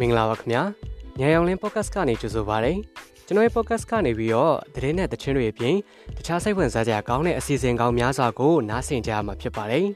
မင်္ဂလာပါခင်ဗျာညံရောင်လင်း podcast ကနေကြိုဆိုပါရစေကျွန်တော်ရဲ့ podcast ကနေပြီးတော့သတင်းနဲ့သတင်းတွေအပြင်တခြားစိတ်ဝင်စားစရာကောင်းတဲ့အစီအစဉ်ကောင်းများစွာကိုနားဆင်ကြရမှာဖြစ်ပါတယ်